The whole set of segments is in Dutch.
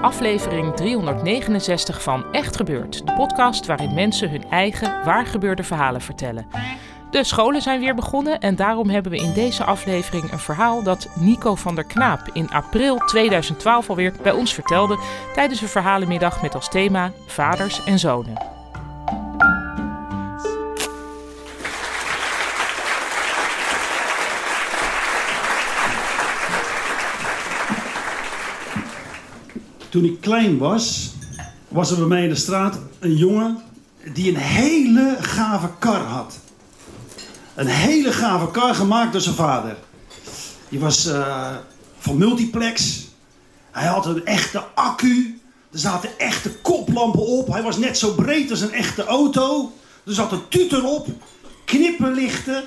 Aflevering 369 van Echt Gebeurd, de podcast waarin mensen hun eigen waargebeurde verhalen vertellen. De scholen zijn weer begonnen en daarom hebben we in deze aflevering een verhaal dat Nico van der Knaap in april 2012 alweer bij ons vertelde tijdens een verhalenmiddag met als thema vaders en zonen. Toen ik klein was, was er bij mij in de straat een jongen die een hele gave kar had. Een hele gave kar gemaakt door zijn vader. Die was uh, van multiplex. Hij had een echte accu. Er zaten echte koplampen op. Hij was net zo breed als een echte auto. Er zat een tutor op. Knipperlichten.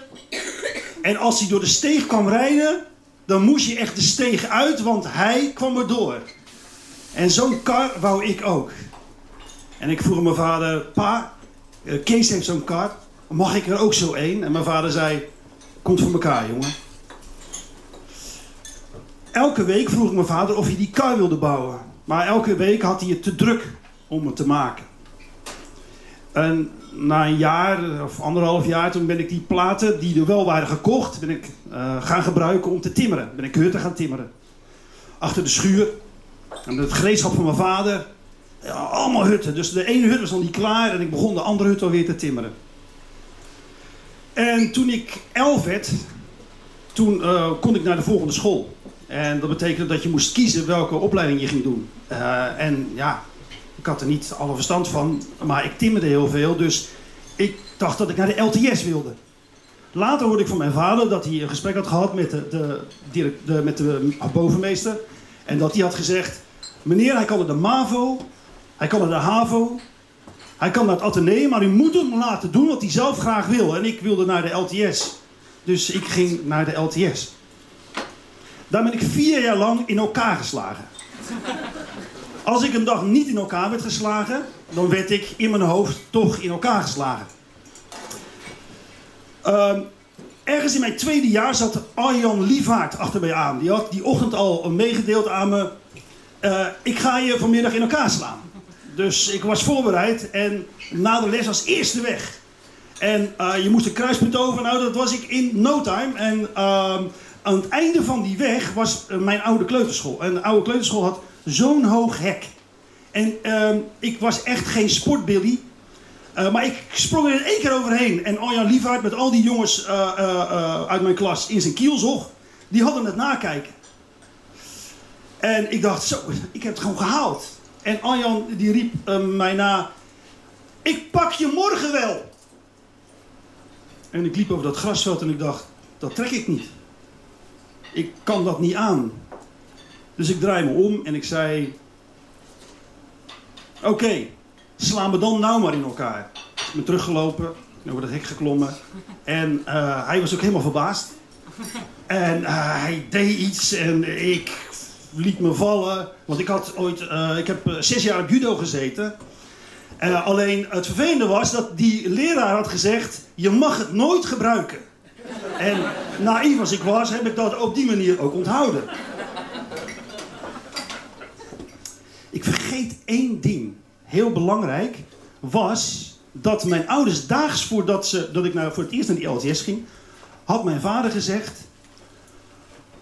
En als hij door de steeg kwam rijden, dan moest je echt de steeg uit, want hij kwam er door. En zo'n kar wou ik ook. En ik vroeg mijn vader, pa, eh, Kees heeft zo'n kar, mag ik er ook zo één? En mijn vader zei, komt voor elkaar jongen. Elke week vroeg mijn vader of hij die kar wilde bouwen. Maar elke week had hij het te druk om het te maken. En na een jaar of anderhalf jaar, toen ben ik die platen die er wel waren gekocht, ben ik uh, gaan gebruiken om te timmeren. Ben ik hutten gaan timmeren. Achter de schuur en het gereedschap van mijn vader. Ja, allemaal hutten. Dus de ene hut was nog niet klaar en ik begon de andere hut alweer te timmeren. En toen ik elf werd, toen uh, kon ik naar de volgende school. En dat betekende dat je moest kiezen welke opleiding je ging doen. Uh, en ja, ik had er niet alle verstand van, maar ik timmerde heel veel. Dus ik dacht dat ik naar de LTS wilde. Later hoorde ik van mijn vader dat hij een gesprek had gehad met de met de bovenmeester. En dat hij had gezegd: Meneer, hij kan naar de MAVO, hij kan naar de HAVO, hij kan naar het Atheneum, maar u moet hem laten doen wat hij zelf graag wil. En ik wilde naar de LTS. Dus ik ging naar de LTS. Daar ben ik vier jaar lang in elkaar geslagen. Als ik een dag niet in elkaar werd geslagen, dan werd ik in mijn hoofd toch in elkaar geslagen. Uh, ergens in mijn tweede jaar zat Arjan Lievaart achter mij aan. Die had die ochtend al meegedeeld aan me. Uh, ik ga je vanmiddag in elkaar slaan. Dus ik was voorbereid en na de les als eerste weg. En uh, je moest een kruispunt over. Nou, dat was ik in no time. En uh, aan het einde van die weg was uh, mijn oude kleuterschool. En de oude kleuterschool had zo'n hoog hek. En ehm, ik was echt geen sportbilly. Maar ik sprong er in één keer overheen. En Arjan Liefhard met al die jongens uit mijn klas in zijn kielzog, die hadden het nakijken. En ik dacht, zo, ik heb het gewoon gehaald. En Arjan die riep mij na, ik pak je morgen wel. En ik liep over dat grasveld en ik dacht, dat trek ik niet. Ik kan dat niet aan. Dus ik draai me om en ik zei, oké. Okay, sla me dan nou maar in elkaar. Ik ben teruggelopen, over het hek geklommen. En uh, hij was ook helemaal verbaasd. En uh, hij deed iets en ik liet me vallen. Want ik had ooit, uh, ik heb zes jaar op judo gezeten. alleen het vervelende was dat die leraar had gezegd, je mag het nooit gebruiken. En naïef als ik was, heb ik dat op die manier ook onthouden. Ik vergeet één ding heel belangrijk was dat mijn ouders daags voordat ze, dat ik nou voor het eerst naar die LTS ging, had mijn vader gezegd: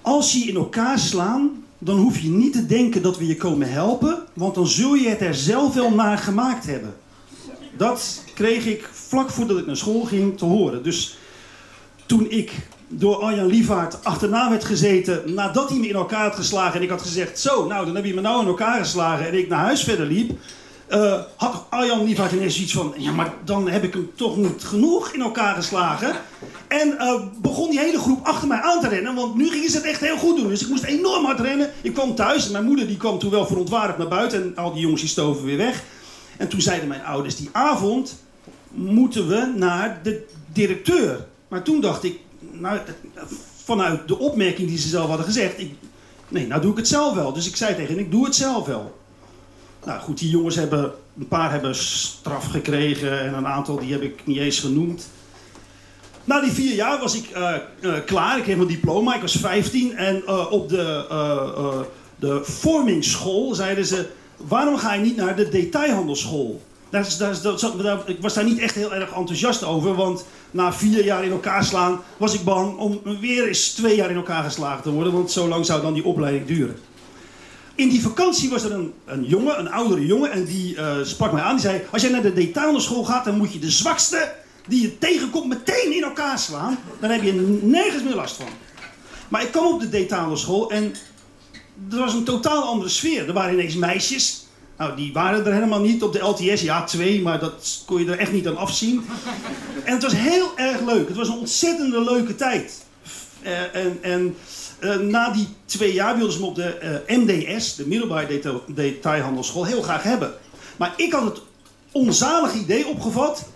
Als je in elkaar slaan, dan hoef je niet te denken dat we je komen helpen, want dan zul je het er zelf wel naar gemaakt hebben. Dat kreeg ik vlak voordat ik naar school ging te horen. Dus toen ik door Arjan Lievaart achterna werd gezeten nadat hij me in elkaar had geslagen. En ik had gezegd, zo, nou, dan heb je me nou in elkaar geslagen. En ik naar huis verder liep. Uh, had Arjan Lievaart ineens iets van, ja, maar dan heb ik hem toch niet genoeg in elkaar geslagen. En uh, begon die hele groep achter mij aan te rennen, want nu gingen ze het echt heel goed doen. Dus ik moest enorm hard rennen. Ik kwam thuis en mijn moeder die kwam toen wel verontwaardigd naar buiten en al die jongens die stoven weer weg. En toen zeiden mijn ouders, die avond moeten we naar de directeur. Maar toen dacht ik, nou, vanuit de opmerking die ze zelf hadden gezegd, ik, nee, nou doe ik het zelf wel. Dus ik zei tegen hen, ik doe het zelf wel. Nou goed, die jongens hebben, een paar hebben straf gekregen en een aantal die heb ik niet eens genoemd. Na die vier jaar was ik uh, uh, klaar, ik kreeg mijn diploma, ik was 15 en uh, op de, de vormingsschool zeiden ze, waarom ga je niet naar de detailhandelschool? Ik was daar niet echt heel erg enthousiast over, want na vier jaar in elkaar slaan was ik bang om weer eens twee jaar in elkaar geslagen te worden, want zo lang zou dan die opleiding duren. In die vakantie was er een, een jongen, een oudere jongen, en die uh, sprak mij aan. Die zei: Als jij naar de detailschool gaat, dan moet je de zwakste die je tegenkomt meteen in elkaar slaan. Dan heb je nergens meer last van. Maar ik kwam op de detailschool en er was een totaal andere sfeer. Er waren ineens meisjes. Nou, die waren er helemaal niet op de LTS. Ja, twee, maar dat kon je er echt niet aan afzien. En het was heel erg leuk. Het was een ontzettende leuke tijd. Uh, en, en uh, na die twee jaar wilden ze me op de uh, MDS, de middelbare detail, detailhandelschool, heel graag hebben. Maar ik had het onzalig idee opgevat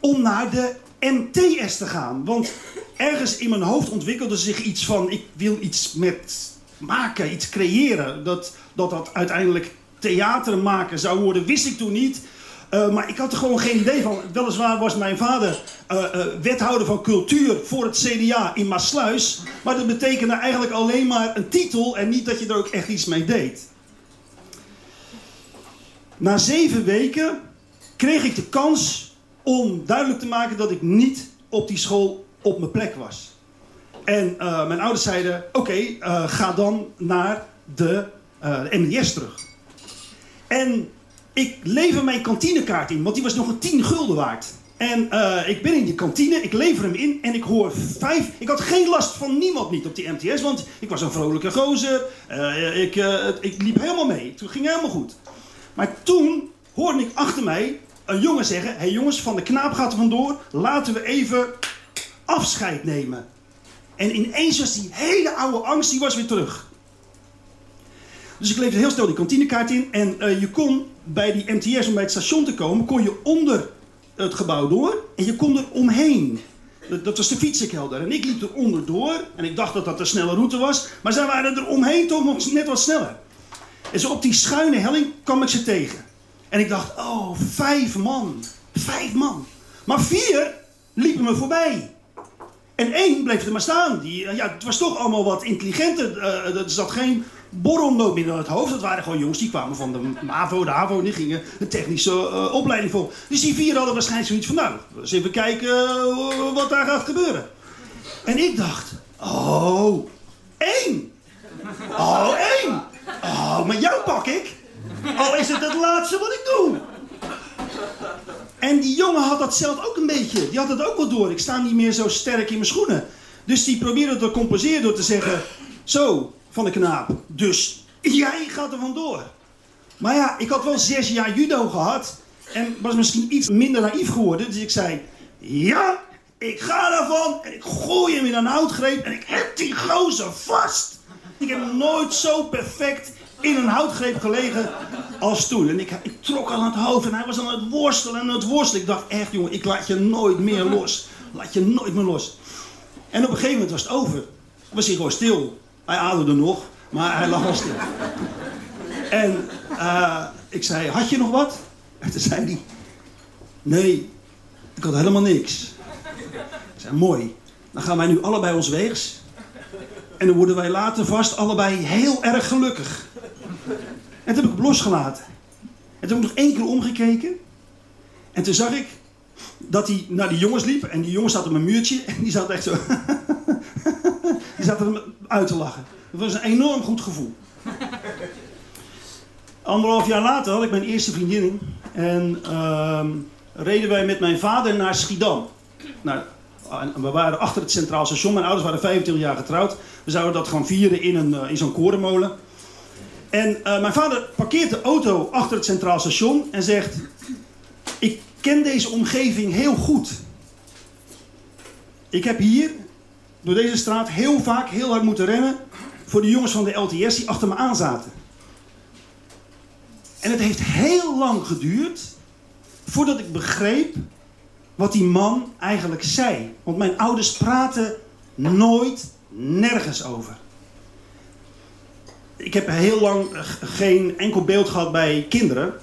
om naar de MTS te gaan. Want ergens in mijn hoofd ontwikkelde zich iets van: ik wil iets met maken, iets creëren. Dat dat, dat uiteindelijk theater maken zou worden, wist ik toen niet. Uh, maar ik had er gewoon geen idee van. Weliswaar was mijn vader uh, uh, wethouder van cultuur voor het CDA in Maasluis. Maar dat betekende eigenlijk alleen maar een titel en niet dat je er ook echt iets mee deed. Na zeven weken kreeg ik de kans om duidelijk te maken dat ik niet op die school op mijn plek was. En mijn ouders zeiden: Oké, ga dan naar de, de terug. En ik lever mijn kantinekaart in, want die was nog een 10 gulden waard. En uh, ik ben in die kantine, ik lever hem in en ik hoor vijf. Ik had geen last van niemand niet op die MTS, want ik was een vrolijke gozer. Uh, ik, uh, ik liep helemaal mee. Het ging helemaal goed. Maar toen hoorde ik achter mij een jongen zeggen: Hé hey jongens, van de knaap gaat er vandoor. Laten we even afscheid nemen. En ineens was die hele oude angst, die was weer terug. Dus ik leefde heel snel die kantinekaart in. En je kon bij die MTS, om bij het station te komen, kon je onder het gebouw door. En je kon er omheen. Dat, dat was de fietsenkelder. En ik liep er onderdoor. En ik dacht dat dat de snelle route was. Maar zij waren er omheen toch nog net wat sneller. En zo op die schuine helling kwam ik ze tegen. En ik dacht, oh, vijf man. Vijf man. Maar vier liepen me voorbij. En één bleef er maar staan. Die, ja, het was toch allemaal wat intelligenter. Uh, er zat geen borrelnoot meer het hoofd. Dat waren gewoon jongens die kwamen van de MAVO, de HAVO. En die gingen een technische uh, opleiding voor. Dus die vier hadden waarschijnlijk zoiets van... Nou, eens even kijken uh, wat daar gaat gebeuren. En ik dacht... Oh, één. Oh, één. Oh, maar jou pak ik. Al is het het laatste wat ik doe. En die jongen had dat zelf ook een beetje. Die had het ook wel door. Ik sta niet meer zo sterk in mijn schoenen. Dus die probeerde te compenseren door te zeggen... Zo, van de knaap. Dus jij gaat er vandoor. Maar ja, ik had wel zes jaar judo gehad. En was misschien iets minder naïef geworden. Dus ik zei... Ja, ik ga daarvan. En ik gooi hem in een houtgreep. En ik heb die gozer vast. Ik heb nooit zo perfect in een houtgreep gelegen als toen. En ik, ik trok aan het hoofd en hij was aan het worstelen en het worstelen. Ik dacht echt, jongen, ik laat je nooit meer los. Laat je nooit meer los. En op een gegeven moment was het over. Was hij gewoon stil. Hij ademde nog, maar hij lag al stil. En uh, ik zei, had je nog wat? En toen zei hij, nee, ik had helemaal niks. Ik zei, mooi. Dan gaan wij nu allebei ons weegs. En dan worden wij later vast allebei heel erg gelukkig. En toen heb ik hem losgelaten. En toen heb ik nog één keer omgekeken. En toen zag ik dat hij naar die jongens liep. En die jongens zat op een muurtje. En die zat echt zo... zat er uit te lachen. Dat was een enorm goed gevoel. Anderhalf jaar later had ik mijn eerste vriendin. En uh, reden wij met mijn vader naar Schiedam. We waren achter het Centraal Station. Mijn ouders waren 25 jaar getrouwd. We zouden dat gaan vieren in, een, in zo'n korenmolen. En mijn vader parkeert de auto achter het Centraal Station en zegt... Ik ken deze omgeving heel goed. Ik heb hier, door deze straat, heel vaak heel hard moeten rennen... voor de jongens van de LTS die achter me aan zaten. En het heeft heel lang geduurd voordat ik begreep wat die man eigenlijk zei. Want mijn ouders praten nooit nergens over. Ik heb heel lang geen enkel beeld gehad bij kinderen.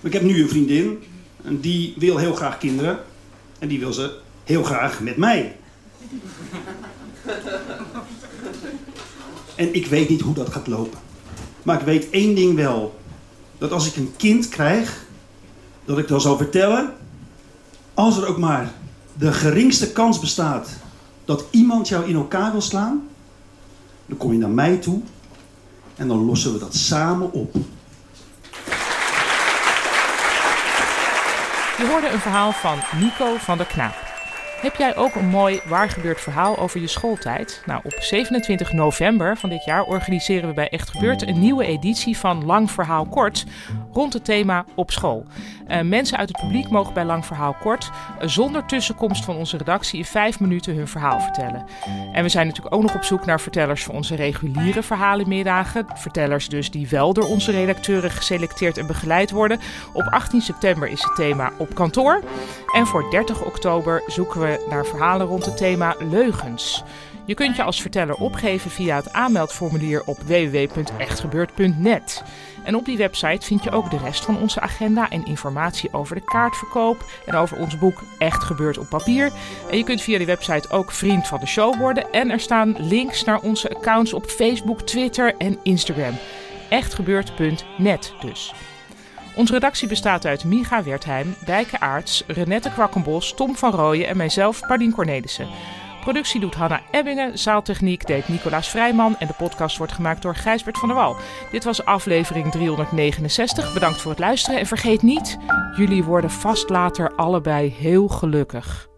Ik heb nu een vriendin. En die wil heel graag kinderen. En die wil ze heel graag met mij. En ik weet niet hoe dat gaat lopen. Maar ik weet één ding wel dat als ik een kind krijg, dat ik dan zal vertellen, als er ook maar de geringste kans bestaat dat iemand jou in elkaar wil slaan, dan kom je naar mij toe en dan lossen we dat samen op. Je hoorde een verhaal van Nico van der Knaap. Heb jij ook een mooi waar gebeurd verhaal over je schooltijd? Nou, op 27 november van dit jaar organiseren we bij Echt Gebeurd een nieuwe editie van Lang Verhaal Kort rond het thema op school. Uh, mensen uit het publiek mogen bij Lang Verhaal Kort uh, zonder tussenkomst van onze redactie in vijf minuten hun verhaal vertellen. En we zijn natuurlijk ook nog op zoek naar vertellers voor onze reguliere verhalenmiddagen. Vertellers dus die wel door onze redacteuren geselecteerd en begeleid worden. Op 18 september is het thema op kantoor. En voor 30 oktober zoeken we naar verhalen rond het thema leugens. Je kunt je als verteller opgeven via het aanmeldformulier op www.echtgebeurd.net. En op die website vind je ook de rest van onze agenda en informatie over de kaartverkoop en over ons boek Echt gebeurd op papier. En je kunt via die website ook vriend van de show worden. En er staan links naar onze accounts op Facebook, Twitter en Instagram. Echtgebeurd.net dus. Onze redactie bestaat uit Miga Wertheim, Dijke Aarts, Renette Kwakkenbos, Tom van Rooyen en mijzelf, Pardien Cornelissen. Productie doet Hanna Ebbingen, zaaltechniek deed Nicolaas Vrijman en de podcast wordt gemaakt door Gijsbert van der Wal. Dit was aflevering 369. Bedankt voor het luisteren en vergeet niet, jullie worden vast later allebei heel gelukkig.